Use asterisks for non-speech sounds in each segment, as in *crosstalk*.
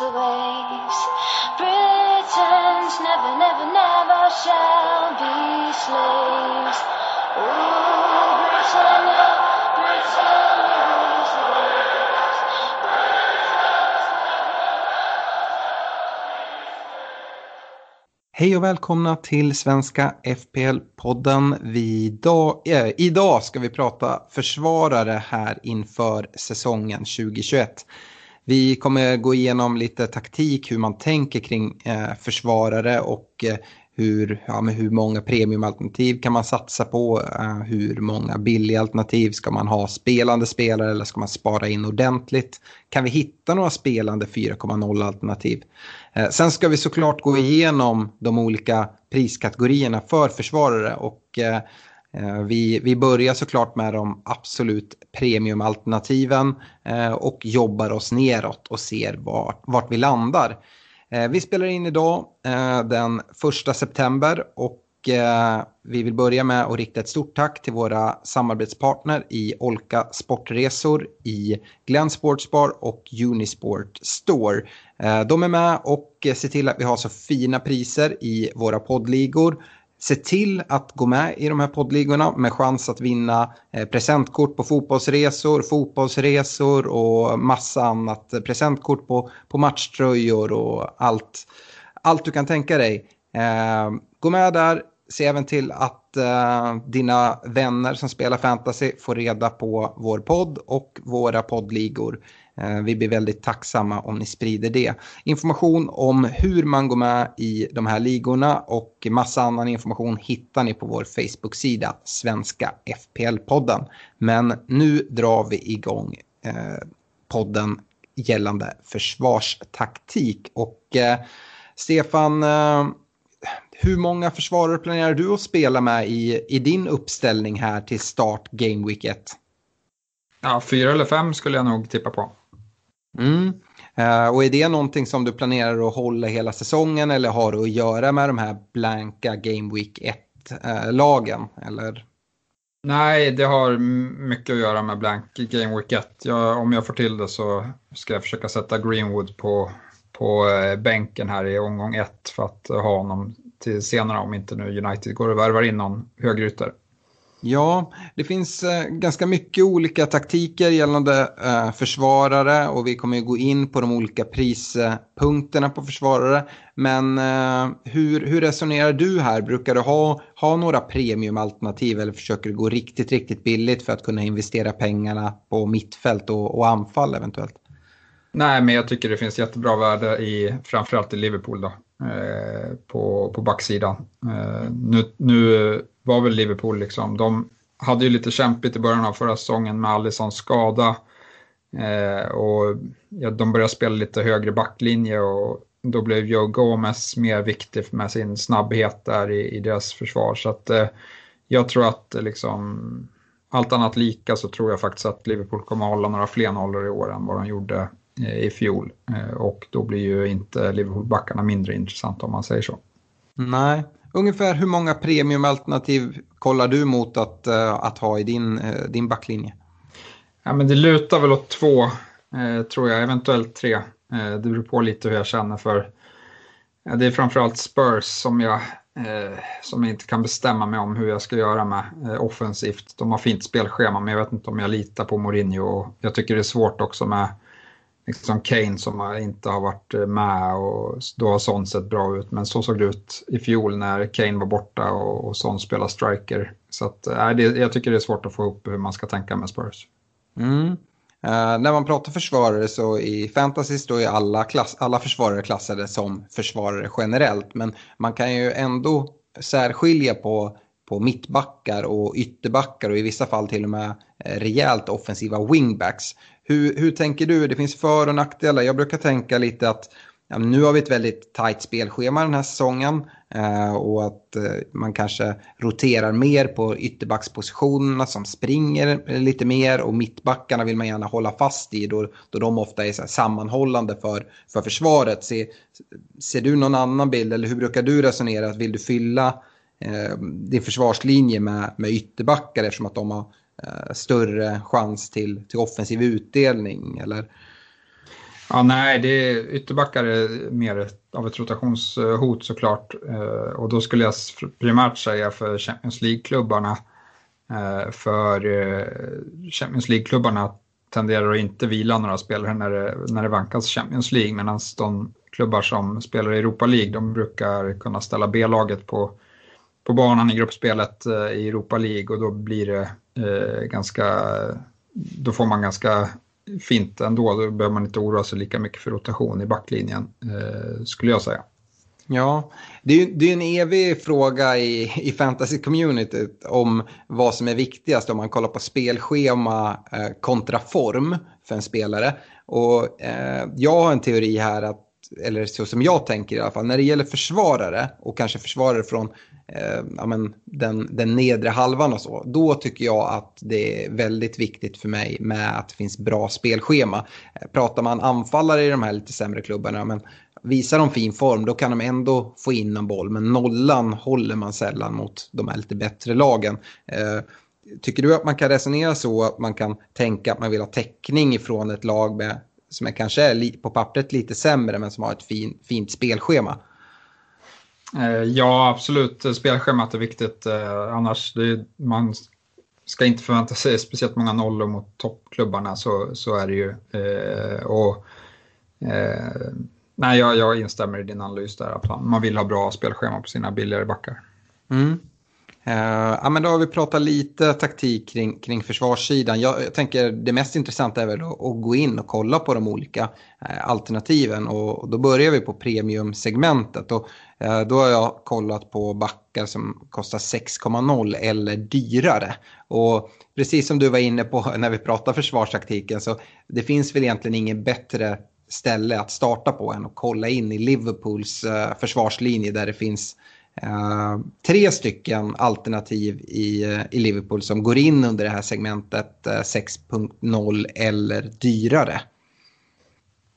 Rules the waves. Britons never, never, never shall be slaves. Ooh, Britannia, Britannia rules the waves. Hej och välkomna till Svenska FPL-podden. Vi idag, eh, idag ska vi prata försvarare här inför säsongen 2021. Vi kommer gå igenom lite taktik, hur man tänker kring eh, försvarare och eh, hur, ja, men hur många premiumalternativ kan man satsa på? Eh, hur många billiga alternativ ska man ha? Spelande spelare eller ska man spara in ordentligt? Kan vi hitta några spelande 4.0 alternativ? Eh, Sen ska vi såklart gå igenom de olika priskategorierna för försvarare och eh, Eh, vi, vi börjar såklart med de absolut premiumalternativen eh, och jobbar oss neråt och ser vart, vart vi landar. Eh, vi spelar in idag den 1 september och vi vill börja med att rikta ett stort tack till våra samarbetspartner i Olka Sportresor, i Glenn Sportsbar och Unisport Store. De är med och ser till att vi har så fina priser i våra poddligor. Se till att gå med i de här poddligorna med chans att vinna eh, presentkort på fotbollsresor, fotbollsresor och massa annat. Eh, presentkort på, på matchtröjor och allt, allt du kan tänka dig. Eh, gå med där, se även till att eh, dina vänner som spelar fantasy får reda på vår podd och våra poddligor. Eh, vi blir väldigt tacksamma om ni sprider det. Information om hur man går med i de här ligorna och massa annan information hittar ni på vår Facebook-sida Svenska FPL-podden. Men nu drar vi igång eh, podden gällande försvarstaktik. Och eh, Stefan, eh, hur många försvarare planerar du att spela med i, i din uppställning här till start Game Week 1? Ja, fyra eller fem skulle jag nog tippa på. Mm. Eh, och är det någonting som du planerar att hålla hela säsongen eller har det att göra med de här blanka Game Week 1-lagen? Eh, eller? Nej, det har mycket att göra med blank Game Week 1. Jag, om jag får till det så ska jag försöka sätta Greenwood på, på eh, bänken här i omgång 1 för att ha honom till senare om inte nu United går och värvar in någon högerytter. Ja, det finns eh, ganska mycket olika taktiker gällande eh, försvarare och vi kommer ju gå in på de olika prispunkterna på försvarare. Men eh, hur, hur resonerar du här? Brukar du ha, ha några premiumalternativ eller försöker du gå riktigt, riktigt billigt för att kunna investera pengarna på mittfält och, och anfall eventuellt? Nej, men jag tycker det finns jättebra värde i framförallt i Liverpool då, eh, på, på backsidan. Eh, nu, nu var väl Liverpool liksom, de hade ju lite kämpigt i början av förra säsongen med Alissons skada. Eh, och ja, de började spela lite högre backlinje och då blev Joe Gomez mer viktig med sin snabbhet där i, i deras försvar. Så att eh, jag tror att eh, liksom allt annat lika så tror jag faktiskt att Liverpool kommer att hålla några fler nollor i år än vad de gjorde i fjol. Eh, och då blir ju inte Liverpool-backarna mindre intressanta om man säger så. Nej. Ungefär hur många premiumalternativ kollar du mot att, eh, att ha i din, eh, din backlinje? Ja, men det lutar väl åt två, eh, tror jag, eventuellt tre. Eh, det beror på lite hur jag känner för. Det är framförallt Spurs som jag, eh, som jag inte kan bestämma mig om hur jag ska göra med eh, offensivt. De har fint spelschema men jag vet inte om jag litar på Mourinho och jag tycker det är svårt också med liksom Kane som inte har varit eh, med och då har Son sett bra ut. Men så såg det ut i fjol när Kane var borta och, och Son spelade striker. Så att, äh, det, jag tycker det är svårt att få ihop hur man ska tänka med Spurs. Mm. Uh, när man pratar försvarare så i fantasy då är alla, klass, alla försvarare klassade som försvarare generellt. Men man kan ju ändå särskilja på, på mittbackar och ytterbackar och i vissa fall till och med rejält offensiva wingbacks. Hur, hur tänker du? Det finns för och nackdelar. Jag brukar tänka lite att ja, nu har vi ett väldigt tajt spelschema den här säsongen eh, och att eh, man kanske roterar mer på ytterbackspositionerna som springer lite mer och mittbackarna vill man gärna hålla fast i då, då de ofta är så sammanhållande för, för försvaret. Se, ser du någon annan bild eller hur brukar du resonera? Vill du fylla eh, din försvarslinje med, med ytterbackar eftersom att de har Eh, större chans till, till offensiv utdelning? Eller? Ja, nej, det är, ytterbackar är mer av ett rotationshot såklart. Eh, och då skulle jag primärt säga för Champions League-klubbarna. Eh, för eh, Champions League-klubbarna tenderar att inte vila några spelare när det, när det vankas Champions League medan de klubbar som spelar i Europa League de brukar kunna ställa B-laget på, på banan i gruppspelet eh, i Europa League och då blir det eh, ganska, då får man ganska fint ändå. Då behöver man inte oroa sig lika mycket för rotation i backlinjen, eh, skulle jag säga. Ja, det är, det är en evig fråga i, i fantasy-communityt om vad som är viktigast om man kollar på spelschema eh, kontra form för en spelare. Och eh, jag har en teori här att eller så som jag tänker i alla fall, när det gäller försvarare och kanske försvarare från eh, ja, men den, den nedre halvan och så, då tycker jag att det är väldigt viktigt för mig med att det finns bra spelschema. Eh, pratar man anfallare i de här lite sämre klubbarna, men visar de fin form då kan de ändå få in en boll, men nollan håller man sällan mot de här lite bättre lagen. Eh, Tycker du att man kan resonera så att man kan tänka att man vill ha täckning ifrån ett lag med som är kanske är på pappret lite sämre men som har ett fin, fint spelschema. Eh, ja, absolut. Spelschemat är viktigt. Eh, annars, det, man ska inte förvänta sig speciellt många nollor mot toppklubbarna, så, så är det ju. Eh, och, nej, jag, jag instämmer i din analys där, att man vill ha bra spelschema på sina billigare backar. Mm. Uh, ja, men då har vi pratat lite taktik kring, kring försvarssidan. Jag, jag tänker det mest intressanta är väl att, att gå in och kolla på de olika uh, alternativen. Och, och, då börjar vi på premiumsegmentet. Och, uh, då har jag kollat på backar som kostar 6,0 eller dyrare. Och precis som du var inne på *laughs* när vi pratade försvarstaktiken så det finns väl egentligen ingen bättre ställe att starta på än att kolla in i Liverpools försvarslinje där det finns Uh, Eh, tre stycken alternativ i, eh, i Liverpool som går in under det här segmentet eh, 6.0 eller dyrare.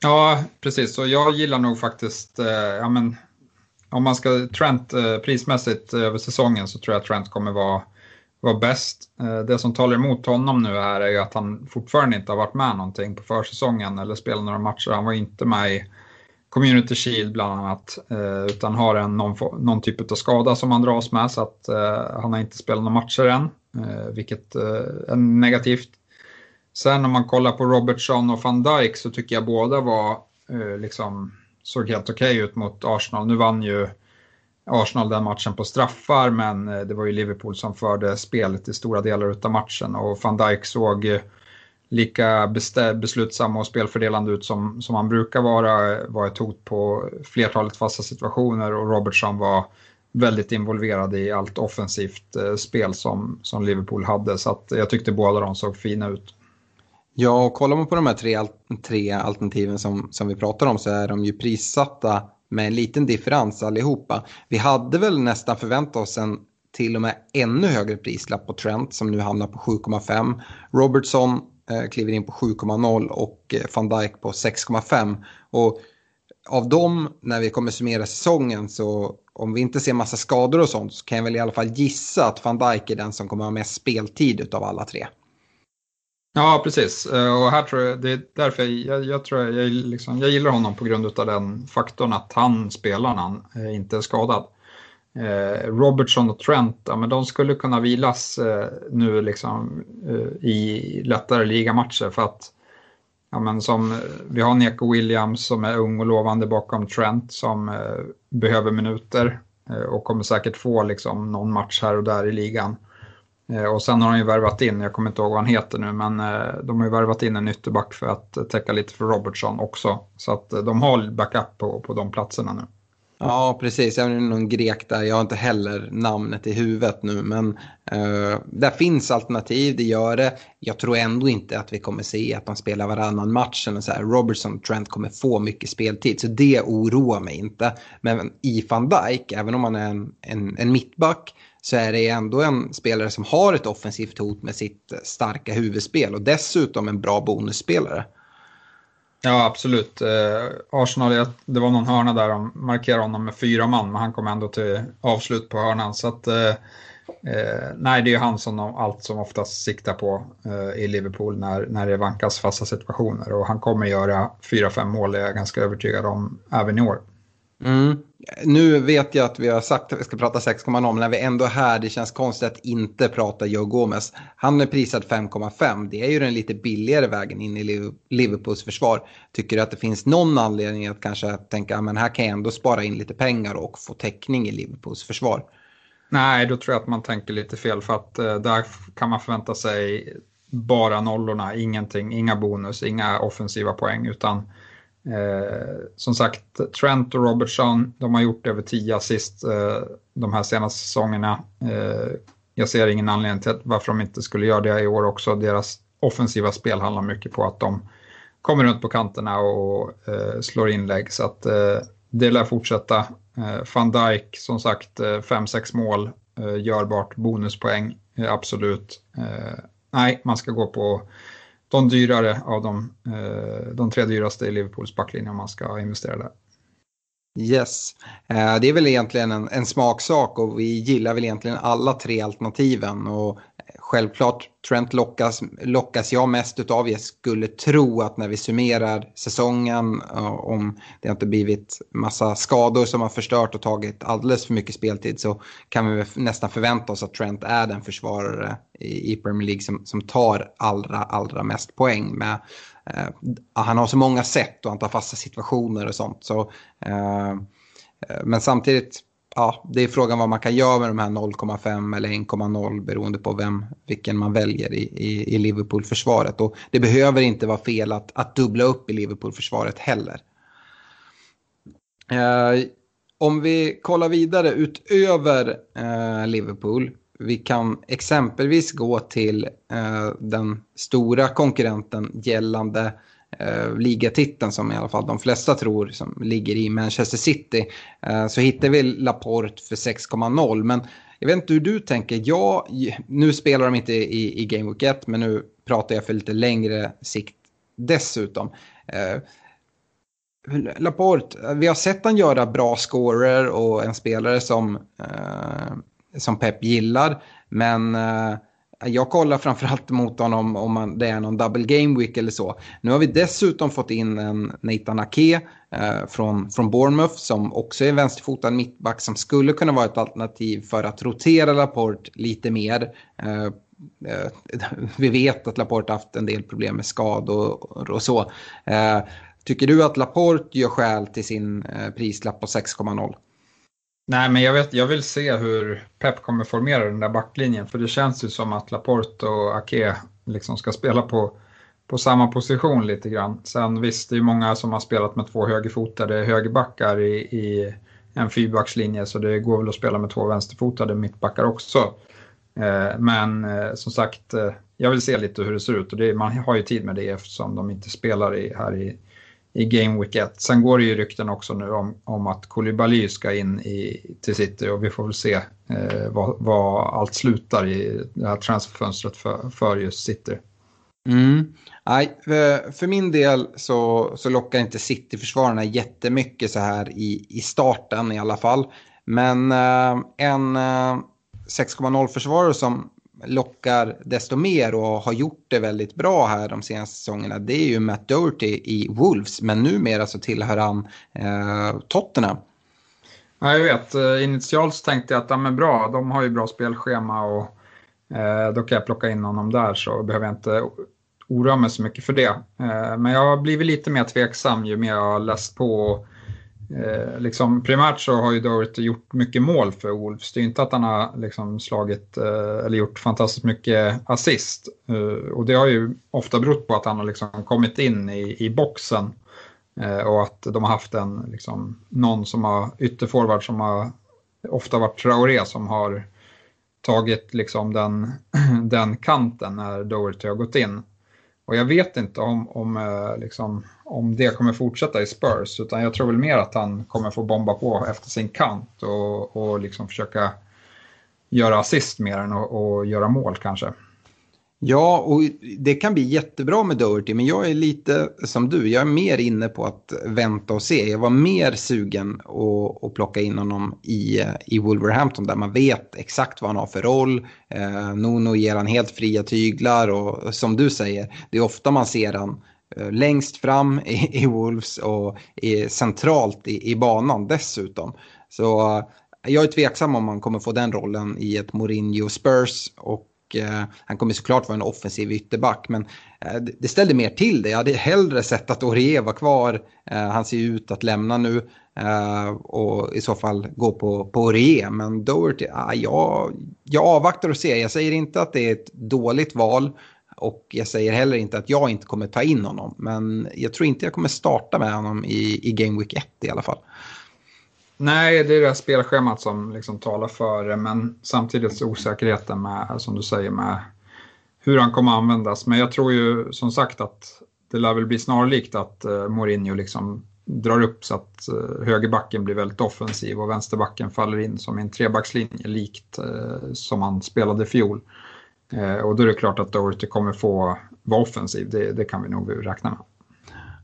Ja, precis. Och jag gillar nog faktiskt, ja, men, om man ska Trent prismässigt över säsongen så tror jag att Trent kommer vara, vara bäst. det som talar emot honom nu här är ju att han fortfarande inte har varit med någonting på försäsongen eller spelat några matcher. Han var inte med i Community Shield bland annat, eh, utan har en, någon, någon typ av skada som han dras med så att eh, han har inte spelat några matcher än, eh, vilket eh, är negativt. Sen om man kollar på Robertson och van Dijk så tycker jag båda var, eh, liksom, såg helt okej okay ut mot Arsenal. Nu vann ju Arsenal den matchen på straffar men eh, det var ju Liverpool som förde spelet i stora delar av matchen och van Dijk såg lika beslutsamma och spelfördelande ut som, som han brukar vara, var ett hot på flertalet fasta situationer och Robertson var väldigt involverad i allt offensivt eh, spel som, som Liverpool hade. Så att jag tyckte båda de såg fina ut. Ja, och kollar man på de här tre, tre alternativen som, som vi pratar om så är de ju prissatta med en liten differens allihopa. Vi hade väl nästan förväntat oss en till och med ännu högre prislapp på Trent som nu hamnar på 7,5. Robertson Eh, kliver in på 7,0 och eh, van Dijk på 6,5. Och av dem, när vi kommer summera säsongen, så om vi inte ser massa skador och sånt så kan jag väl i alla fall gissa att van Dijk är den som kommer ha mest speltid av alla tre. Ja, precis. Eh, och här tror jag, det är därför jag, jag tror jag, liksom, jag gillar honom på grund av den faktorn att han spelar när han inte är skadad. Eh, Robertson och Trent, ja, men de skulle kunna vilas eh, nu liksom, eh, i lättare ligamatcher för att ja, men som, eh, vi har Neko Williams som är ung och lovande bakom Trent som eh, behöver minuter eh, och kommer säkert få liksom, någon match här och där i ligan. Eh, och sen har de ju värvat in, jag kommer inte ihåg vad han heter nu, men eh, de har ju värvat in en ytterback för att täcka lite för Robertson också. Så att eh, de har backup på, på de platserna nu. Ja, precis. Jag är någon grek där. Jag har inte heller namnet i huvudet nu. Men uh, där finns alternativ, det gör det. Jag tror ändå inte att vi kommer se att de spelar varannan match. Eller så här. Robertson och Trent kommer få mycket speltid. Så det oroar mig inte. Men i van Dijk, även om han är en, en, en mittback så är det ändå en spelare som har ett offensivt hot med sitt starka huvudspel och dessutom en bra bonusspelare. Ja, absolut. Eh, Arsenal, det var någon hörna där de markerade honom med fyra man, men han kom ändå till avslut på hörnan. Så att, eh, eh nej, det är han som de, allt som oftast siktar på eh, i Liverpool när, när det vankas fasta situationer. Och han kommer göra fyra, fem mål, är jag ganska övertygad om, även i år. Mm. Nu vet jag att vi har sagt att vi ska prata 6,0 men när vi ändå är här, det känns konstigt att inte prata Joe Gomez. Han är prisad 5,5. Det är ju den lite billigare vägen in i Liverpools försvar. Tycker du att det finns någon anledning att kanske tänka ah, att här kan jag ändå spara in lite pengar och få täckning i Liverpools försvar? Nej, då tror jag att man tänker lite fel för att eh, där kan man förvänta sig bara nollorna, ingenting, inga bonus, inga offensiva poäng utan Eh, som sagt, Trent och Robertson, de har gjort över 10 assist eh, de här senaste säsongerna. Eh, jag ser ingen anledning till varför de inte skulle göra det i år också. Deras offensiva spel handlar mycket på att de kommer runt på kanterna och eh, slår inlägg. Så att eh, det lär fortsätta. Eh, Van Dijk, som sagt, 5-6 eh, mål, eh, görbart, bonuspoäng, eh, absolut. Eh, nej, man ska gå på de dyrare av de, eh, de tre dyraste i Liverpools backlinje om man ska investera där. Yes, eh, det är väl egentligen en, en smaksak och vi gillar väl egentligen alla tre alternativen. Och självklart Trent lockas, lockas jag mest utav. Jag skulle tro att när vi summerar säsongen, eh, om det inte blivit massa skador som har förstört och tagit alldeles för mycket speltid så kan vi nästan förvänta oss att Trent är den försvarare i, Premier League som, som tar allra, allra mest poäng. Med, eh, han har så många sätt och han tar fasta situationer och sånt. Så, eh, eh men samtidigt ja, det är frågan vad man kan göra med de här 0,5 eller 1,0 beroende på vem, vilken man väljer i, i, i Liverpool-försvaret. Och det behöver inte vara fel att, att dubbla upp i Liverpool-försvaret heller. Eh, om vi kollar vidare utöver eh, Liverpool. Vi kan exempelvis gå till eh, den stora konkurrenten gällande eh, ligatiteln som i alla fall de flesta tror som ligger i Manchester City. Eh, så hittar vi Laporte för 6,0. Men jag vet inte hur du tänker. Ja, nu spelar de inte i, i Game Week 1 men nu pratar jag för lite längre sikt dessutom. Eh, Laporte, eh, vi har sett han göra bra scorer och en spelare som, eh, som Pep gillar. Men eh, jag kollar framförallt mot honom om man, det är någon double game week eller så. Nu har vi dessutom fått in en Nathan Ake eh, från, från Bournemouth som också är vänsterfotad mittback som skulle kunna vara ett alternativ för att rotera Laporte lite mer. Eh, eh, *laughs* vi vet att Laporte haft en del problem med skador och så. Eh, tycker du att Laporte gör skäl till sin eh, prislapp på 6,0? Nej, men jag, vet, jag vill se hur Pep kommer formera den där backlinjen. För det känns ju som att Laporte och Ake liksom ska spela på, på samma position lite grann. Sen visst, det är många som har spelat med två högerfotade högerbackar i, i en fyrbackslinje. Så det går väl att spela med två vänsterfotade mittbackar också. Eh, men eh, som sagt, eh, jag vill se lite hur det ser ut. Och det, man har ju tid med det eftersom de inte spelar i, här i i Game Week 1. Sen går det ju rykten också nu om, om att Koulibaly ska in i, till City och vi får väl se eh, vad, vad, allt slutar i det här transferfönstret för, för just City. Mm. Nej, för, för, min del så, så lockar inte City-försvararna jättemycket så här i, i starten i alla fall. Men eh, en eh, 6,0-försvarare som lockar desto mer och har gjort det väldigt bra här de senaste säsongerna det är ju Matt Doherty i Wolves. Men numera så tillhör han eh, Tottenham. Ja, jag vet. Eh, initialt tänkte jag att de men bra. De har ju bra spelschema och eh, då kan jag plocka in honom där så behöver jag inte oroa mig så mycket för det. Eh, men jag har blivit lite mer tveksam ju mer jag har läst på. Eh, liksom, primärt så har ju Doherty gjort mycket mål för Wolves. Det är ju inte att han har liksom, slagit eh, eller gjort fantastiskt mycket assist. Eh, och det har ju ofta berott på att han har liksom, kommit in i, i boxen eh, och att de har haft en, liksom, någon som har ytterforward som har ofta varit Traoré som har tagit liksom den, *clears throat* den kanten när Doherty har gått in. Och jag vet inte om, om, eh, liksom, om det kommer fortsätta i Spurs, utan jag tror väl mer att han kommer få bomba på efter sin kant och, och liksom försöka göra assist mer än att göra mål kanske. Ja, och det kan bli jättebra med Doherty, men jag är lite som du. Jag är mer inne på att vänta och se. Jag var mer sugen att, att plocka in honom i, i Wolverhampton där man vet exakt vad han har för roll. Eh, Nuno ger han helt fria tyglar och som du säger, det är ofta man ser han eh, längst fram i, i Wolves och i, centralt i, i banan dessutom. Så eh, jag är tveksam om man kommer få den rollen i ett Mourinho Spurs och eh, han kommer såklart vara en offensiv ytterback. Men eh, det ställde mer till det. Jag hade hellre sett att Orie var kvar. Eh, han ser ut att lämna nu. Eh, och i så fall gå på, på Orie. Men Doherty, ah, jag, jag avvaktar och ser. Jag säger inte att det är ett dåligt val. Och jag säger heller inte att jag inte kommer ta in honom. Men jag tror inte jag kommer starta med honom i, i Game Week 1 i alla fall. Nej, det är det här spelschemat som liksom talar för det, men samtidigt osäkerheten med, som du säger, med hur han kommer användas. Men jag tror ju som sagt att det lär väl bli snarlikt att uh, Mourinho liksom drar upp så att uh, högerbacken blir väldigt offensiv och vänsterbacken faller in som en trebackslinje likt uh, som han spelade i fjol. Uh, och då är det klart att Doherty kommer få vara offensiv, det, det kan vi nog räkna med.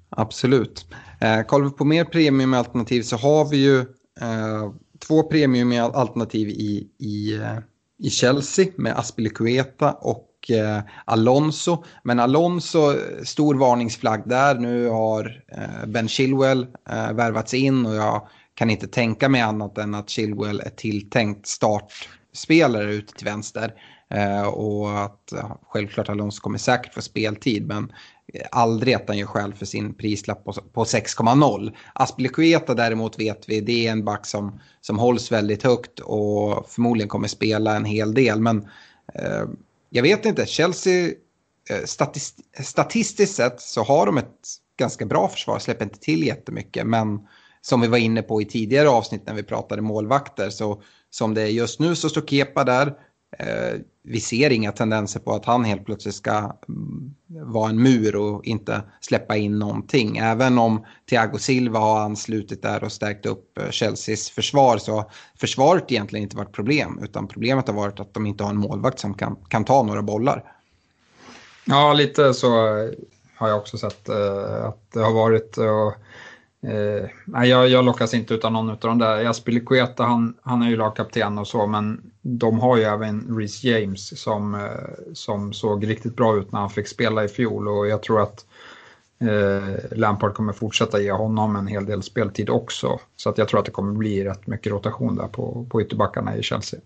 Absolut. Eh, kollar vi på mer premiumalternativ så har vi ju Eh, två premiumalternativ i, i, eh, i Chelsea med Aspilicueta och eh, Alonso. Men Alonso, stor varningsflagg där. Nu har eh, Ben Chilwell eh, värvats in och jag kan inte tänka mig annat än att Chilwell är tilltänkt startspelare ute till vänster. Eh, och att självklart Alonso kommer säkert få speltid men Eh, aldrig att han gör skäl för sin prislapp på, på 6,0. Aspilicueta däremot vet vi, det är en back som, som hålls väldigt högt och förmodligen kommer spela en hel del. Men eh, jag vet inte, Chelsea eh, statist, statistiskt sett så har de ett ganska bra försvar, släpper inte till jättemycket. Men som vi var inne på i tidigare avsnitt när vi pratade målvakter så som det är just nu så står Kepa där. Eh, vi ser inga tendenser på att han helt plötsligt ska mm, vara en mur och inte släppa in någonting. Även om Thiago Silva har anslutit där och stärkt upp eh, Chelseas försvar så har försvaret egentligen inte varit problem. Utan problemet har varit att de inte har en målvakt som kan, kan ta några bollar. Ja, lite så har jag också sett eh, att det har varit. Och Eh, nej, jag, jag lockas inte utan någon av de där. Aspilicueta, han, han är ju lagkapten och så, men de har ju även Reece James som, eh, som såg riktigt bra ut när han fick spela i fjol och jag tror att eh, Lampard kommer fortsätta ge honom en hel del speltid också. Så att jag tror att det kommer bli rätt mycket rotation där på, på ytterbackarna i Chelsea.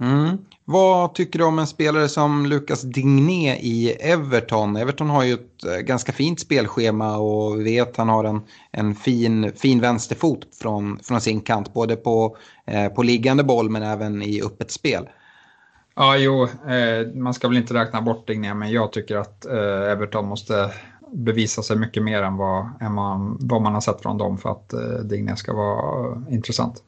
Mm. Vad tycker du om en spelare som Lucas Digné i Everton? Everton har ju ett eh, ganska fint spelschema och vi vet att han har en, en fin, fin vänsterfot från, från sin kant. Både på, eh, på liggande boll men även i öppet spel. Ja, jo, eh, man ska väl inte räkna bort Digné men jag tycker att eh, Everton måste bevisa sig mycket mer än, vad, än vad, vad man har sett från dem för att eh, Digné ska vara intressant.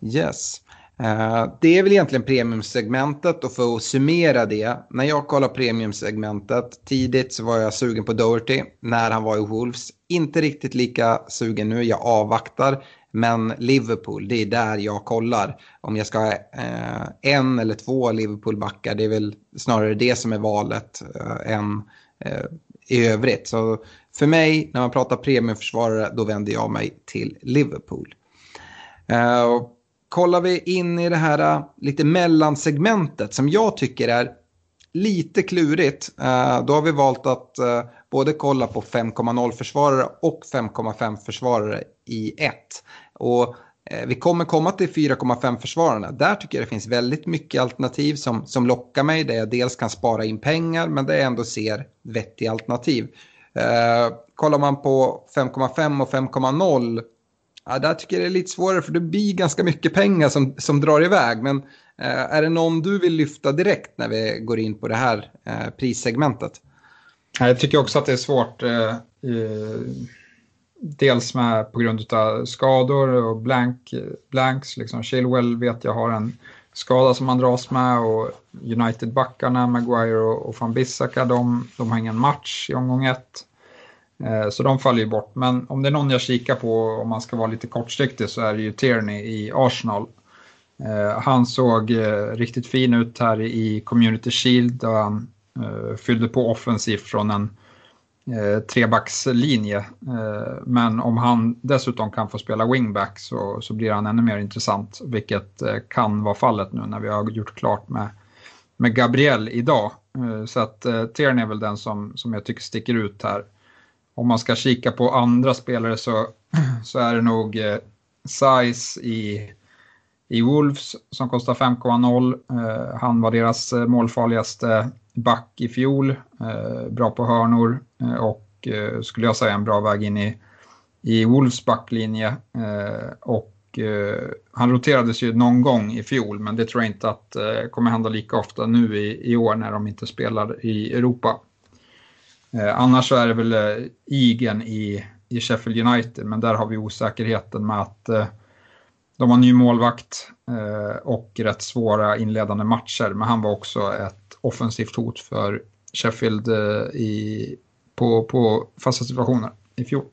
Yes. Eh, det är väl egentligen premiumsegmentet och för att summera det. När jag kollar premiumsegmentet tidigt så var jag sugen på Doherty när han var i Wolves. Inte riktigt lika sugen nu, jag avvaktar. Men Liverpool, det är där jag kollar. Om jag ska ha eh, en eller två Liverpool-backar, det är väl snarare det som är valet eh, än eh, i övrigt. Så för mig, när man pratar premiumförsvarare, då vänder jag mig till Liverpool. Eh, kollar vi in i det här äh, lite mellansegmentet som jag tycker är lite klurigt. Äh, då har vi valt att äh, både kolla på 5,0 försvarare och 5,5 försvarare i ett. Och vi kommer komma till 4,5 försvararna. Där tycker jag det finns väldigt mycket alternativ som, som lockar mig. Där jag dels kan spara in pengar men där jag ändå ser vettiga alternativ. Eh, kollar man på 5,5 och 5,0 Ja, där tycker jag det är lite svårare för det blir ganska mycket pengar som, som drar iväg. Men eh, är det någon du vill lyfta direkt när vi går in på det här eh, prissegmentet? Jag tycker också att det är svårt. Eh, dels med på grund av skador och blank, blanks. Liksom. Chilwell vet jag har en skada som han dras med och United-backarna, Maguire och, och van Bissaka, de, de har ingen match i omgång ett. Eh, så de faller ju bort. Men om det är någon jag kikar på om man ska vara lite kortsiktig så är det ju Tierney i Arsenal. Eh, han såg eh, riktigt fin ut här i Community Shield där han fyllde på offensivt från en trebackslinje. Men om han dessutom kan få spela wingback så, så blir han ännu mer intressant, vilket kan vara fallet nu när vi har gjort klart med, med Gabriel idag. Så att Tierney är väl den som, som jag tycker sticker ut här om man ska kika på andra spelare så, *clears throat* så är det nog eh, Size i, i Wolves som kostar 5,0. Eh, han var deras eh, målfarligaste back i fjol. Eh, bra på hörnor eh, och eh, skulle jag säga en bra väg in i, i Wolves backlinje. Eh, och eh, han roterades ju någon gång i fjol men det tror jag inte att eh, kommer hända lika ofta nu i, i år när de inte spelar i Europa. Eh, annars så är det väl eh, Igen i, i Sheffield United, men där har vi osäkerheten med att eh, de har ny målvakt eh, och rätt svåra inledande matcher, men han var också ett offensivt hot för Sheffield eh, i, på, på fasta situationer i fjol.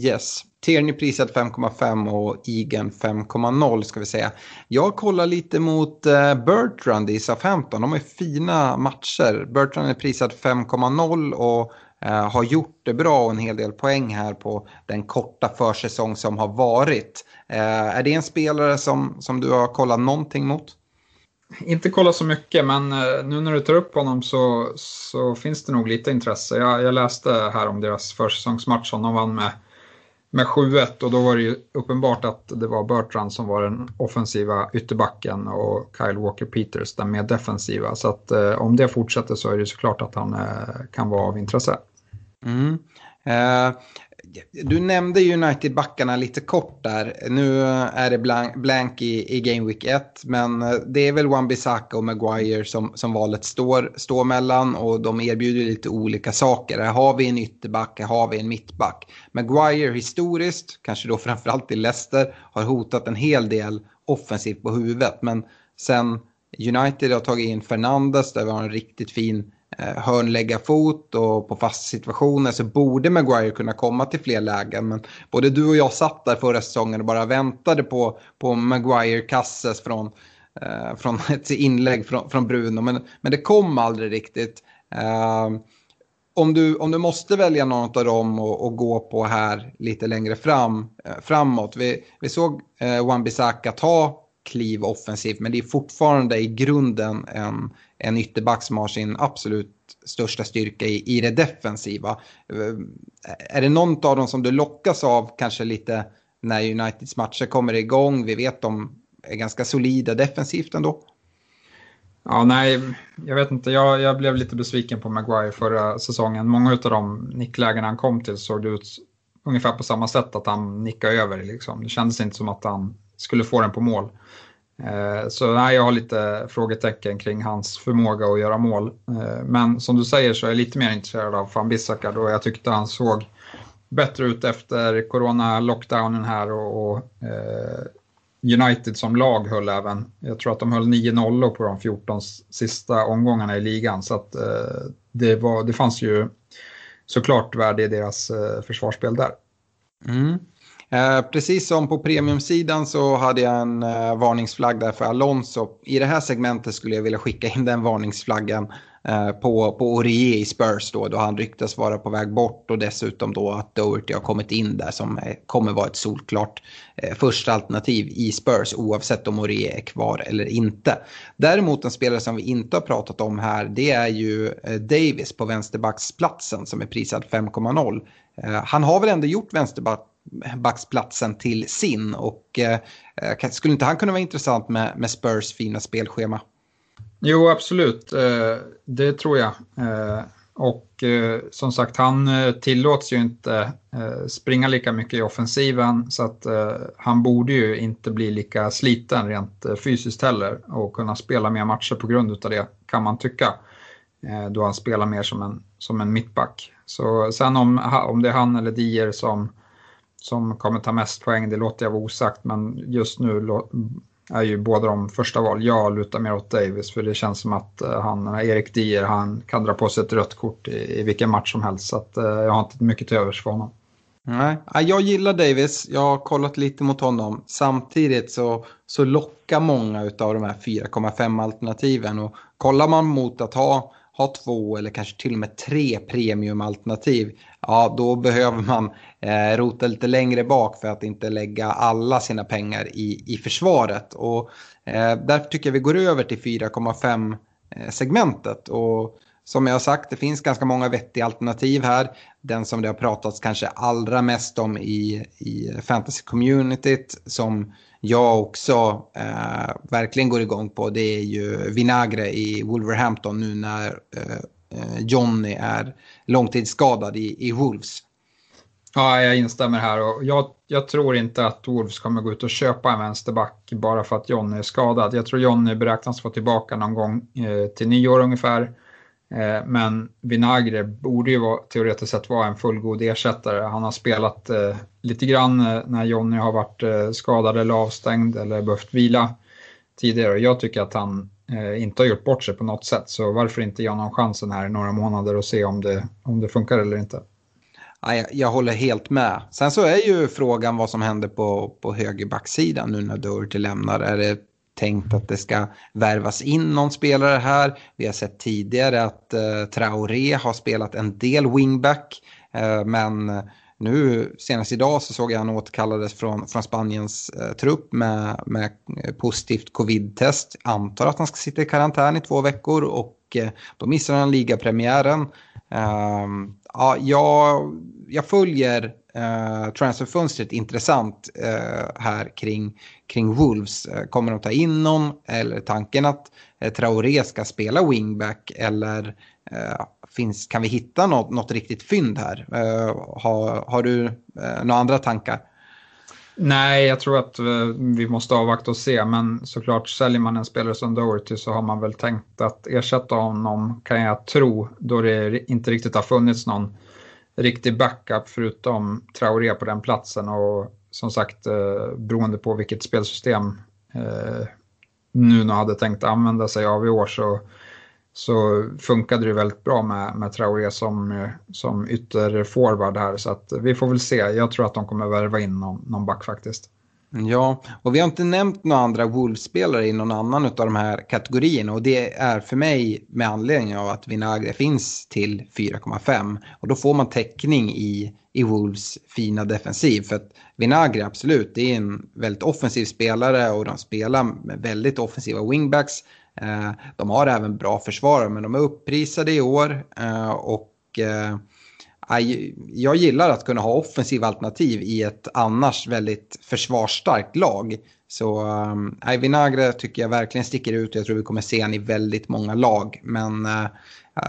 Yes. Tierney prisad 5,5 och Igen 5,0 ska vi säga. Jag kollar lite mot eh, Bertrand i SA-15. De har fina matcher. Bertrand är prisad 5,0 och eh, har gjort det bra och en hel del poäng här på den korta försäsong som har varit. Eh, är det en spelare som, som du har kollat någonting mot? Inte kollat så mycket, men nu när du tar upp honom så, så finns det nog lite intresse. Jag, jag läste här om deras försäsongsmatch som de vann med med 7-1 och då var det ju uppenbart att det var Bertrand som var den offensiva ytterbacken och Kyle Walker-Peters den mer defensiva. Så att eh, om det fortsätter så är det såklart att han eh, kan vara av intresse. Mm. Eh, du nämnde United-backarna lite kort där. Nu är det blank, blank i, i Game Week 1, men eh, det är väl Wan-Bissaka och Maguire som, som valet står, står mellan och de erbjuder lite olika saker. Här har vi en ytterback, här har vi en mittback. Maguire historiskt, kanske då framförallt i Leicester, har hotat en hel del offensivt på huvudet, men sen United har tagit in Fernandes där vi har en riktigt fin Eh, hörnläggarfot och på fast situationer så borde Maguire kunna komma till fler lägen. Men både du och jag satt där förra säsongen och bara väntade på, på Maguire kasses från, eh, från *laughs* ett inlägg från, från Bruno. Men, men det kom aldrig riktigt. Eh, om, du, om du måste välja någon av dem och, och gå på här lite längre fram, eh, framåt. Vi, vi såg eh, Wan-Bissaka ta kliv offensivt men det är fortfarande i grunden en, en ytterback som har sin absolut största styrka i, i det defensiva. Eh, är det någon av dem som du lockas av kanske lite när Uniteds matcher kommer igång? Vi vet de är ganska solida defensivt ändå. Ja, nej, jag vet inte. Jag, jag blev lite besviken på Maguire förra säsongen. Många av de nicklägen han kom till såg det ut ungefär på samma sätt, att han nickade över. Liksom. Det kändes inte som att han skulle få den på mål. Eh, så nej, jag har lite frågetecken kring hans förmåga att göra mål. Eh, men som du säger så är jag lite mer intresserad av van Bissaka då jag tyckte han såg bättre ut efter corona-lockdownen här och, och eh, United som lag höll även, jag tror att de höll 9-0 på de 14 sista omgångarna i ligan så att eh, det, var, det fanns ju såklart värde i deras eh, försvarsspel där. Mm. Eh, precis som på premiumsidan så hade jag en eh, varningsflagg där för Alonso. I det här segmentet skulle jag vilja skicka in den varningsflaggan eh, på, på Orie i Spurs då, då han ryktas vara på väg bort och dessutom då att Doherty har kommit in där som eh, kommer vara ett solklart eh, första alternativ i Spurs oavsett om Orie är kvar eller inte. Däremot en spelare som vi inte har pratat om här det är ju eh, Davis på vänsterbacksplatsen som är prisad 5,0. Eh, han har väl ändå gjort vänsterback backsplatsen till sin. Och eh, eh, skulle inte han kunna vara intressant med, med Spurs fina spelschema? Jo, absolut. Eh, det tror jag. Eh, och eh, som sagt, han eh, tillåts ju inte eh, springa lika mycket i offensiven så att han borde ju inte bli lika sliten rent fysiskt heller och kunna spela mer matcher på grund av det kan man tycka. Då han spelar mer som en, som en mittback. Så sen om, om det är han eller Dier som, som kommer ta mest poäng, det låter jag vara osagt, men just nu är ju båda de första val. Jag lutar mer åt Davis för det känns som att eh, han, Erik Dier, han kan dra på sig ett rött kort i, i vilken match som helst. Så att, eh, jag har inte mycket till övers för honom. Nej, jag gillar Davis. Jag har kollat lite mot honom. Samtidigt så, så lockar många av de här 4,5 alternativen. Och kollar man mot att ha ha två eller kanske till och med tre premiumalternativ, ja då behöver man eh, rota lite längre bak för att inte lägga alla sina pengar i, i försvaret. Och eh, därför tycker jag vi går över till 4,5-segmentet. Eh, och som jag har sagt, det finns ganska många vettiga alternativ här. Den som det har pratats kanske allra mest om i, i fantasy-communityt som jag också eh, verkligen går igång på det är ju Vinagre i Wolverhampton nu när eh, eh, Johnny är långtidsskadad i, i Wolves. Ja, jag instämmer här och jag, jag, tror inte att Wolves kommer gå ut och köpa en vänsterback bara för att Johnny är skadad. Jag tror Johnny beräknas få tillbaka någon gång eh, till nyår ungefär. Eh, men Vinagre borde ju vara, teoretiskt sett vara en fullgod ersättare. Han har spelat eh, lite grann eh, när Jonny har varit eh, skadad eller avstängd eller behövt vila tidigare. Jag tycker att han eh, inte har gjort bort sig på något sätt. Så varför inte ge honom chansen här i några månader och se om det, om det funkar eller inte. Ja, jag, jag håller helt med. Sen så är ju frågan vad som händer på, på högerbacksidan nu när Doherty lämnar. Är det tänkt att det ska värvas in någon spelare här. Vi har sett tidigare att eh, Traoré har spelat en del wingback. Eh, men nu senast idag så såg jag han återkallades från, från Spaniens eh, trupp med, med positivt covid-test. Antar att han ska sitta i karantän i två veckor och eh, då missar han ligapremiären. Ehm, ja, jag, jag följer eh, transferfönstret intressant eh, här kring, kring Wolves. Eh, kommer de ta in någon eller tanken att eh, Traoré ska spela wingback eller eh, finns, kan vi hitta något, något riktigt fynd här? Eh, har, har du eh, några andra tankar? Nej, jag tror att eh, vi måste avvakta och se, men såklart säljer man en spelare som Doherty så har man väl tänkt att ersätta honom, kan jag tro, då det inte riktigt har funnits någon riktig backup förutom Traoré på den platsen och som sagt eh, beroende på vilket spelsystem eh, Nuno hade tänkt använda sig av i år så, så funkade det väldigt bra med, med Traoré som, eh, som ytterforward här så att vi får väl se. Jag tror att de kommer värva in någon, någon back faktiskt. Ja, och vi har inte nämnt några andra Wolves-spelare i någon annan av de här kategorierna och det är för mig med anledning av att Vinagre finns till 4,5 och då får man täckning i, i Wolves fina defensiv för att Vinagre absolut, det är en väldigt offensiv spelare och de spelar med väldigt offensiva wingbacks. Eh, de har även bra försvarare men de är upprisade i år eh, och eh, jag gillar att kunna ha offensiva alternativ i ett annars väldigt försvarsstarkt lag. Så um, Vinagre tycker jag verkligen sticker ut. och Jag tror vi kommer se honom i väldigt många lag. Men uh,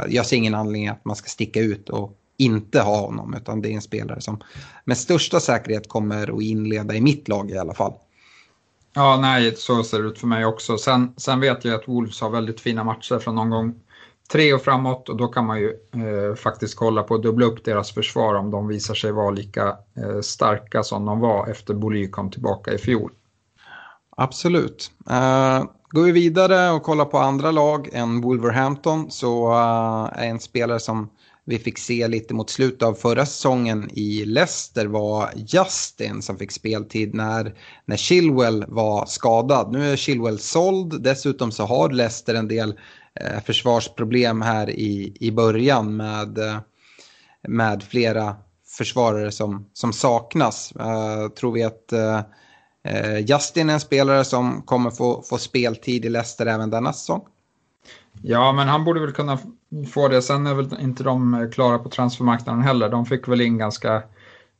jag ser ingen anledning att man ska sticka ut och inte ha honom. Utan det är en spelare som med största säkerhet kommer att inleda i mitt lag i alla fall. Ja, nej, så ser det ut för mig också. Sen, sen vet jag att Wolves har väldigt fina matcher från någon gång tre och framåt och då kan man ju eh, faktiskt kolla på att dubbla upp deras försvar om de visar sig vara lika eh, starka som de var efter Boly kom tillbaka i fjol. Absolut. Uh, går vi vidare och kollar på andra lag än Wolverhampton så uh, är en spelare som vi fick se lite mot slutet av förra säsongen i Leicester var Justin som fick speltid när, när Chilwell var skadad. Nu är Chilwell såld, dessutom så har Leicester en del Eh, försvarsproblem här i, i början med, eh, med flera försvarare som, som saknas. Uh, tror vi att uh, Justin är en spelare som kommer få, få speltid i Leicester även denna säsong? Ja, men han borde väl kunna få det. Sen är väl inte de klara på transfermarknaden heller. De fick väl in ganska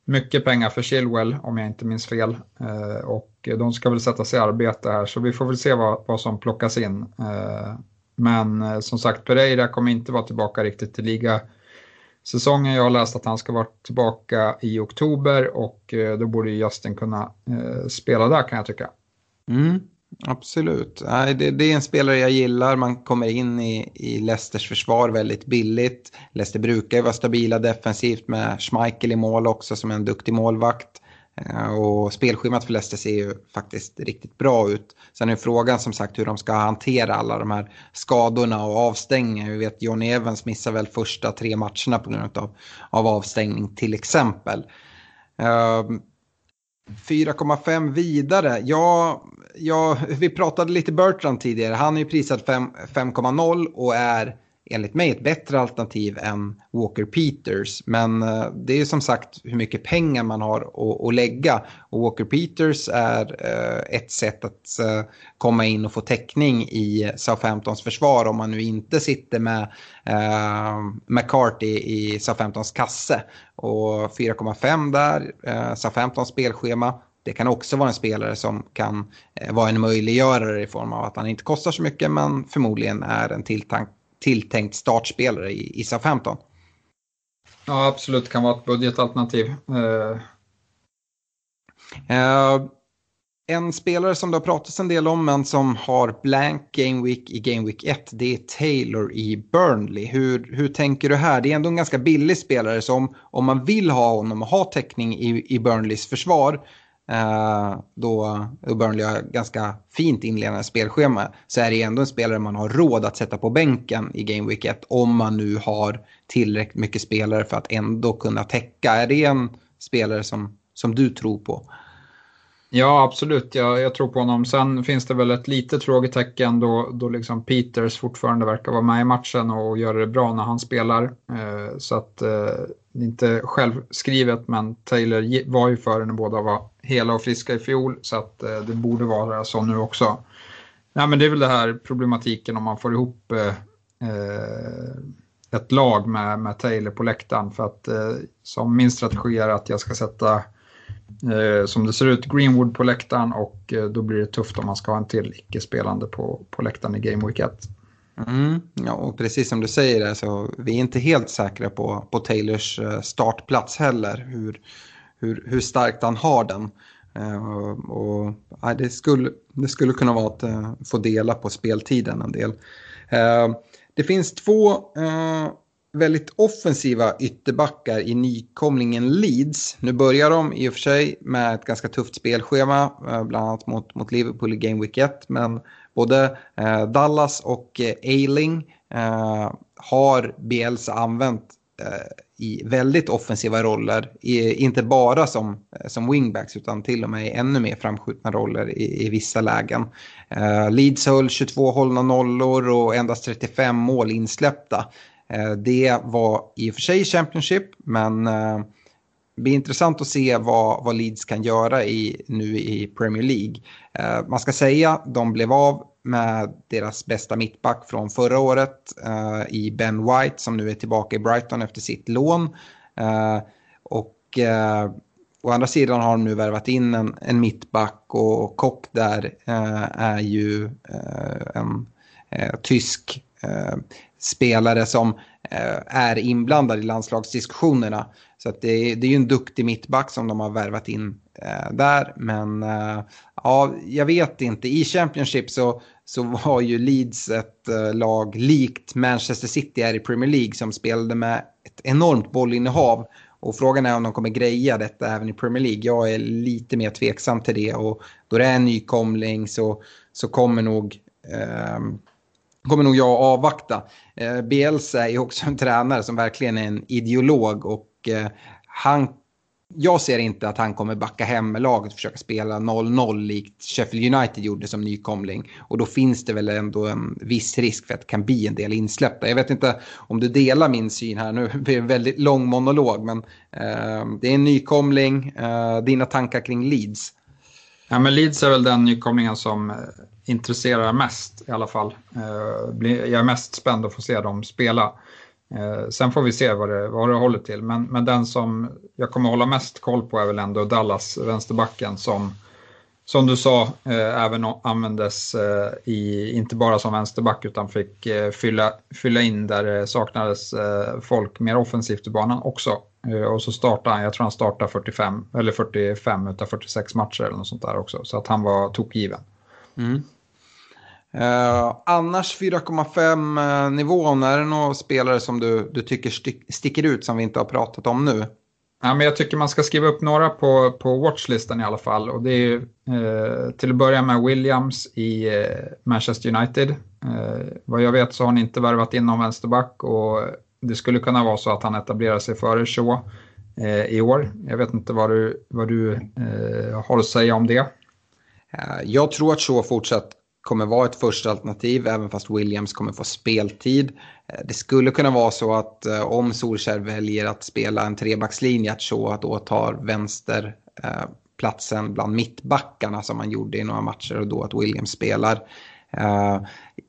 mycket pengar för Chilwell om jag inte minns fel. Uh, och de ska väl sätta sig i arbete här så vi får väl se vad, vad som plockas in. Uh, men eh, som sagt, Pereira kommer inte vara tillbaka riktigt till liga säsongen. Jag har läst att han ska vara tillbaka i oktober och eh, då borde Justin kunna eh, spela där kan jag tycka. Mm, absolut. Det, det, är en spelare jag gillar. Man kommer in i, i Leicesters försvar väldigt billigt. Leicester brukar ju vara stabila defensivt med Schmeichel i mål också som är en duktig målvakt. Eh, och spelschemat för Leicester ser ju faktiskt riktigt bra ut. Sen är frågan som sagt hur de ska hantera alla de här skadorna och avstängningar. Vi vet Johnny Evans missar väl första tre matcherna på grund av, av avstängning till exempel. Ehm, 4,5 vidare. Ja, ja, vi pratade lite Bertrand tidigare. Han är ju prisad 5,0 och är enligt mig ett bättre alternativ än Walker Peters. Men eh, det är som sagt hur mycket pengar man har att, lägga. Och Walker Peters är eh, ett sätt att eh, komma in och få täckning i Southamptons försvar om man nu inte sitter med eh, McCarthy i Southamptons kasse. Och 4,5 där, eh, Southamptons spelschema. Det kan också vara en spelare som kan eh, vara en möjliggörare i form av att han inte kostar så mycket men förmodligen är en tilltank tilltänkt startspelare i, i SA-15. Ja, absolut kan vara ett budgetalternativ. Uh... Uh, en spelare som det har pratats en del om men som har blank Game Week i Game Week 1 det är Taylor i Burnley. Hur, hur tänker du här? Det är ändå en ganska billig spelare som om man vill ha honom och ha täckning i, i Burnleys försvar Eh, då Burnley har ganska fint inledande spelschema så är det ändå en spelare man har råd att sätta på bänken i Game Week 1 om man nu har tillräckligt mycket spelare för att ändå kunna täcka. Är det en spelare som, som du tror på? Ja, absolut. Jag, jag tror på honom. Sen finns det väl ett litet frågetecken då, då liksom Peters fortfarande verkar vara med i matchen och göra det bra när han spelar. Eh, så att eh, inte självskrivet, men Taylor var ju före när båda var hela och friska i fjol, så att eh, det borde vara så nu också. Ja, men det är väl det här problematiken om man får ihop eh, eh, ett lag med, med Taylor på läktaren. För att eh, som min strategi är att jag ska sätta, eh, som det ser ut, Greenwood på läktaren och eh, då blir det tufft om man ska ha en till icke-spelande på, på läktaren i Game Week 1. Mm, ja, och precis som du säger där vi är inte helt säkra på, på Taylors eh, startplats heller. Hur, hur, hur starkt han har den. Uh, och, ja, det, skulle, det skulle kunna vara att uh, få dela på speltiden en del. Uh, det finns två väldigt offensiva ytterbackar i nykomlingen Leeds. Nu börjar de i och för sig med ett ganska tufft spelschema, bland annat mot, mot Liverpool i Game Week 1. Men både eh, Dallas och eh, Ailing eh, har Bielsa använt eh, i väldigt offensiva roller. inte bara som, eh, som wingbacks utan till och med i ännu mer framskjutna roller i, i vissa lägen. Eh, Leeds höll 22 hållna nollor och endast 35 mål insläppta. det var i och för sig Championship men det blir intressant att se vad, vad Leeds kan göra i, nu i Premier League. Eh, man ska säga att de blev av med deras bästa mittback från förra året eh, i Ben White som nu är tillbaka i Brighton efter sitt lån. Eh, och eh, å andra sidan har de nu värvat in en, en mittback och Kock där eh, är ju eh, en eh, tysk eh, spelare som Eh, är inblandad i landslagsdiskussionerna. Så att det, det är ju en duktig mittback som de har värvat in eh, där. Men eh, ja, jag vet inte. I Championship så, så var ju Leeds ett eh, lag likt Manchester City är i Premier League som spelade med ett enormt bollinnehav. Och frågan är om de kommer greja detta även i Premier League. Jag är lite mer tveksam till det. Och då det är en nykomling så, så kommer nog eh, kommer nog jag att avvakta. Eh, Bielsa är också en tränare som verkligen är en ideolog och eh, han, jag ser inte att han kommer backa hem med laget och försöka spela 0-0 likt Sheffield United gjorde som nykomling. Och då finns det väl ändå en viss risk för att det kan bli en del insläppta. Jag vet inte om du delar min syn här, nu blir *laughs* det en väldigt lång monolog, men eh, det är en nykomling. Eh, dina tankar kring Leeds? Ja, men Leeds är väl den nykomlingen som eh, intresserar mest i alla fall. Eh, jag är mest spänd att få se dem spela. Eh, sen får vi se vad det, vad det håller till, men, men den som jag kommer hålla mest koll på är väl ändå Dallas, vänsterbacken, som som du sa, eh, även användes i, inte bara som vänsterback utan fick fylla, fylla in där det saknades folk mer offensivt i banan också. Och så startade han, jag tror han startade 45 eller 45 utav 46 matcher eller något sånt där också. Så att han var tokgiven. Mm. Uh, annars 4,5 nivån, är det några spelare som du, du tycker sticker ut som vi inte har pratat om nu? Ja, men jag tycker man ska skriva upp några på, på watchlistan i alla fall. Och det är eh, till att börja med Williams i eh, Manchester United. Eh, vad jag vet så har han inte värvat in någon vänsterback och det skulle kunna vara så att han etablerar sig före Shaw eh, i år. Jag vet inte vad du, vad du eh, har att säga om det. Eh, jag tror att Shaw fortsatt kommer vara ett första alternativ även fast Williams kommer få speltid. Eh, det skulle kunna vara så att eh, om Solskjaer väljer att spela en trebackslinje att så då tar vänster eh, platsen bland mittbackarna som man gjorde i några matcher och då att Williams spelar. Eh,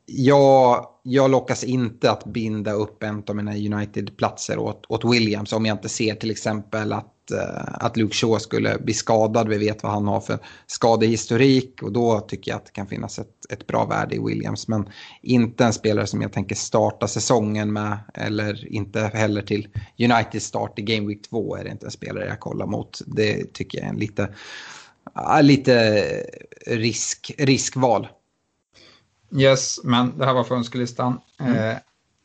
jag, jag lockas inte att binda upp en av mina United-platser åt, åt Williams om jag inte ser till exempel att Eh, att, Luke Shaw skulle bli skadad. Vi vet vad han har för skadehistorik och då tycker jag att det kan finnas ett, ett bra värde i Williams. Men inte en spelare som jag tänker starta säsongen med eller inte heller till United start i Game Week 2 är det inte en spelare jag kollar mot. Det tycker jag är en lite, lite risk, riskval. Yes, men det här var för önskelistan. Mm. Eh,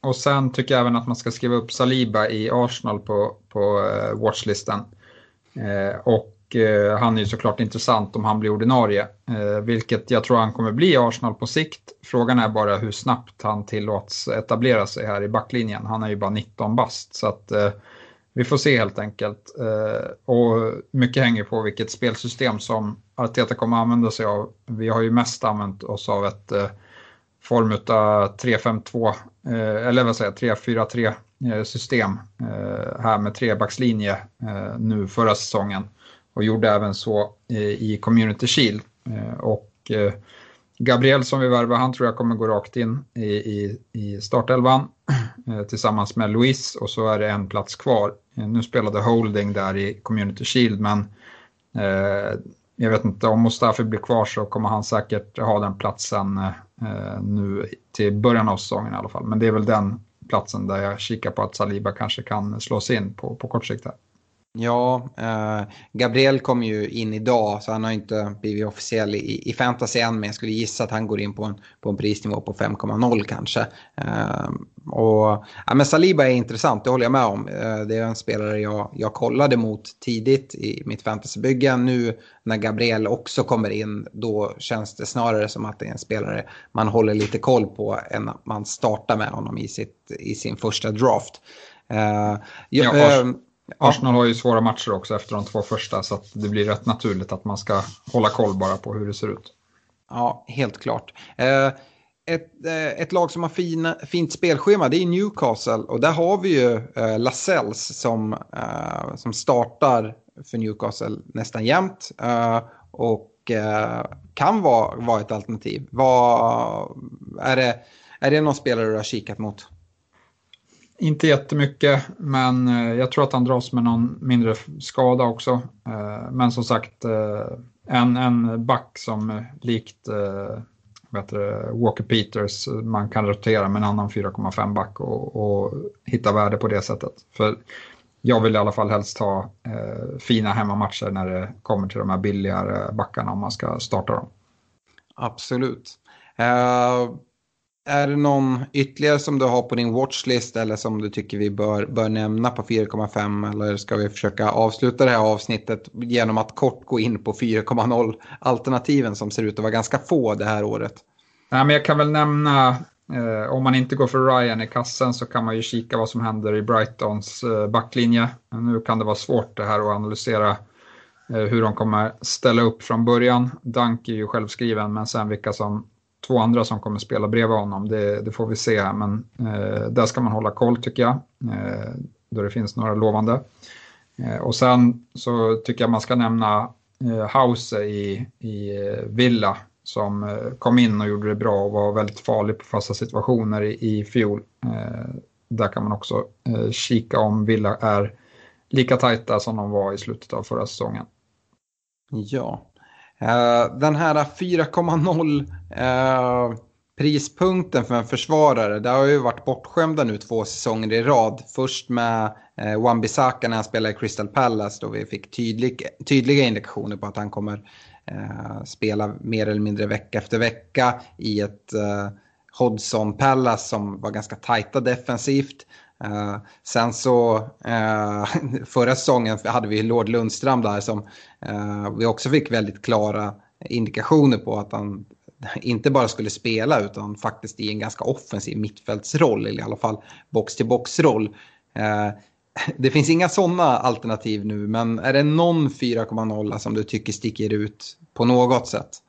och sen tycker jag även att man ska skriva upp Saliba i Arsenal på, på eh, uh, watchlistan. Uh, eh, och uh, han är ju såklart intressant om han blir ordinarie, vilket jag tror han kommer bli i Arsenal på sikt. Frågan är bara hur snabbt han tillåts etablera sig här i backlinjen. Han är ju bara 19 bast, så att vi får se helt enkelt. och mycket hänger på vilket spelsystem som Arteta kommer använda sig av. Vi har ju mest använt oss av ett form av 3-5-2 eh, eller vad säger 3-4-3 eh, system eh, här med trebackslinje eh, nu förra säsongen och gjorde även så eh, i Community Shield. Eh, och Gabriel som vi värvar, han tror jag kommer gå rakt in i, i, i startelvan tillsammans med Luis och så är det en plats kvar. Nu spelade Holding där i Community Shield men jag vet inte, om Mustafi blir kvar så kommer han säkert ha den platsen eh, Eh, nu till början av säsongen i alla fall. Men det är väl den platsen där jag kikar på att Saliba kanske kan slås in på, på kort sikt. Här. Ja, eh, Gabriel kom ju in idag så han har inte blivit officiell i, i fantasy än men jag skulle gissa att han går in på en, på en prisnivå på 5,0 kanske. Eh, och, ja, men Saliba är intressant, det håller jag med om. Eh, det är en spelare jag, jag kollade mot tidigt i mitt fantasybygge. Nu när Gabriel också kommer in då känns det snarare som att det är en spelare man håller lite koll på än att man startar med honom i, sitt, i sin första draft. Uh, ja, uh, Arsenal har ju svåra matcher också efter de två första så det blir rätt naturligt att man ska hålla koll bara på hur det ser ut. Ja, helt klart. Eh, ett, eh, ett lag som har fina, fint spelschema det är Newcastle och där har vi ju eh, Lascelles som, som startar för Newcastle nästan jämt och kan vara, vara ett alternativ. Var, är, det, är det någon spelare du har kikat mot? Inte jättemycket, men eh, jag tror att han dras med någon mindre skada också. Eh, men som sagt, eh, en, en back som likt vet du, Walker Peters, man kan rotera med en annan 4,5 back och, och, hitta värde på det sättet. För jag vill i alla fall helst ha eh, fina hemmamatcher när det kommer till de här billigare backarna om man ska starta dem. Absolut. Uh, är det någon ytterligare som du har på din watchlist eller som du tycker vi bör, bör nämna på 4,5 eller ska vi försöka avsluta det här avsnittet genom att kort gå in på 4,0 alternativen som ser ut att vara ganska få det här året? Nej, men jag kan väl nämna, eh, om man inte går för Ryan i kassen så kan man ju kika vad som händer i Brightons eh, backlinje. Nu kan det vara svårt det här att analysera eh, hur de kommer ställa upp från början. Dunk är ju självskriven men sen vilka som två andra som kommer spela bredvid honom, det, det får vi se. Men eh, där ska man hålla koll tycker jag, eh, då det finns några lovande. Eh, och sen så tycker jag man ska nämna eh, House i, i eh, Villa som eh, kom in och gjorde det bra och var väldigt farlig på fasta situationer i, i fjol. Eh, där kan man också eh, kika om Villa är lika tajta som de var i slutet av förra säsongen. Ja, uh, den här 4,0 uh, eh, prispunkten för en försvarare, det har ju varit bortskämda nu två säsonger i rad. Först med eh, Wan-Bissaka när han spelade i Crystal Palace då vi fick tydlig, tydliga indikationer på att han kommer eh, spela mer eller mindre vecka efter vecka i ett Hodgson Palace som var ganska tajta defensivt. Uh, sen så uh, *laughs* förra säsongen hade vi Lord Lundström där som uh, vi också fick väldigt klara indikationer på att han *laughs* inte bara skulle spela utan faktiskt i en ganska offensiv mittfältsroll eller i alla fall box-till-box-roll. *laughs* det finns inga sådana alternativ nu men är det någon 4,0 som du tycker sticker ut på något sätt?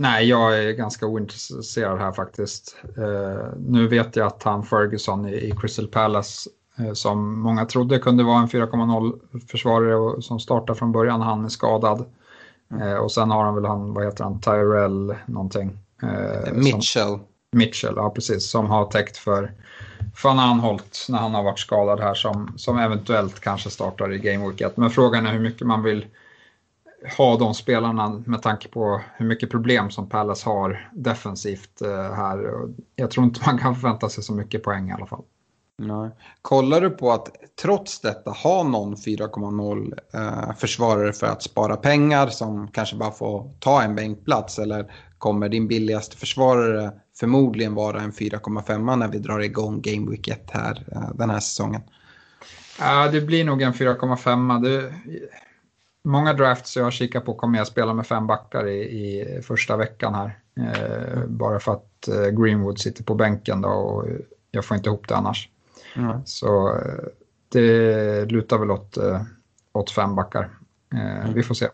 Nej, jag är ganska ointresserad här faktiskt. Uh, nu vet jag att han Ferguson i, i Crystal Palace uh, som många trodde kunde vara en 4,0 försvarare och, som startar från början, han är skadad. Mm. Uh, och sen har han väl han, vad heter han, Tyrell någonting. Mitchell. Som, Mitchell, ja precis, som har täckt för Van Anholt när han har varit skadad här som, som eventuellt kanske startar i Game Week 1. Men frågan är hur mycket man vill ha de spelarna med tanke på hur mycket problem som Palace har defensivt eh, här. Jag tror inte man kan förvänta sig så mycket poäng i alla fall. Nej. Kollar du på att trots detta ha någon 4,0 eh, försvarare för att spara pengar som kanske bara får ta en bänkplats eller kommer din billigaste försvarare förmodligen vara en 4,5 när vi drar igång Game Week 1 här eh, den här säsongen? Ja, det blir nog en 4,5. Många drafts jag har kikat på kommer jag spela med fem backar i, i första veckan här. Eh, bara för att eh, Greenwood sitter på bänken då och jag får inte ihop det annars. Mm. Så eh, det lutar väl åt, eh, åt fem backar. Eh. Vi får se.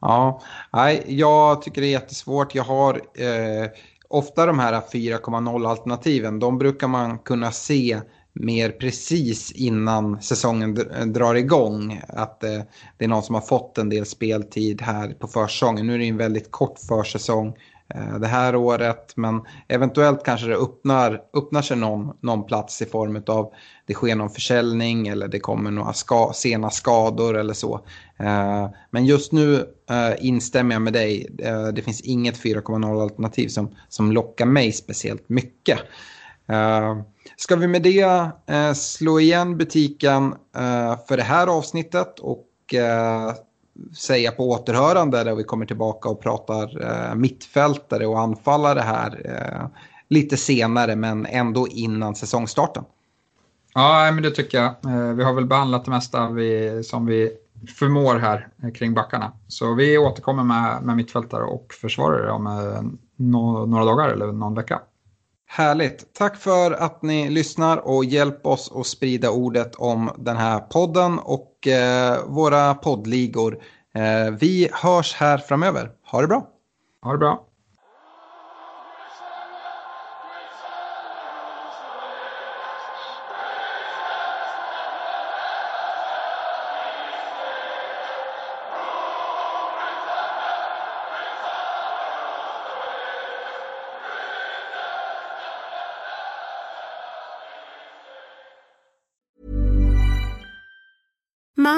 Ja, nej, jag tycker det är jättesvårt. Jag har eh, ofta de här 4,0 alternativen. De brukar man kunna se mer precis innan säsongen eh, drar igång. Att eh, det är någon som har fått en del speltid här på försäsongen. Nu är det en väldigt kort försäsong eh, det här året. Men eventuellt kanske det öppnar, öppnar sig någon, någon plats i form av det sker någon försäljning eller det kommer några ska, sena skador eller så. Eh, men just nu eh, instämmer jag med dig. Eh, det finns inget 4,0 alternativ som, som lockar mig speciellt mycket. Ska vi med det eh, slå igen butiken eh, för det här avsnittet och eh, säga på återhörande där vi kommer tillbaka och pratar mittfältare och anfallare här lite senare men ändå innan säsongstarten. Ja, men det tycker jag. Vi har väl behandlat det mesta vi, som vi förmår här kring backarna. Så vi återkommer med, med mittfältare och försvarare om några dagar eller någon vecka. Härligt. Tack för att ni lyssnar och hjälp oss att sprida ordet om den här podden och eh, våra poddligor. Eh, vi hörs här framöver. Ha det bra. Ha det bra. alma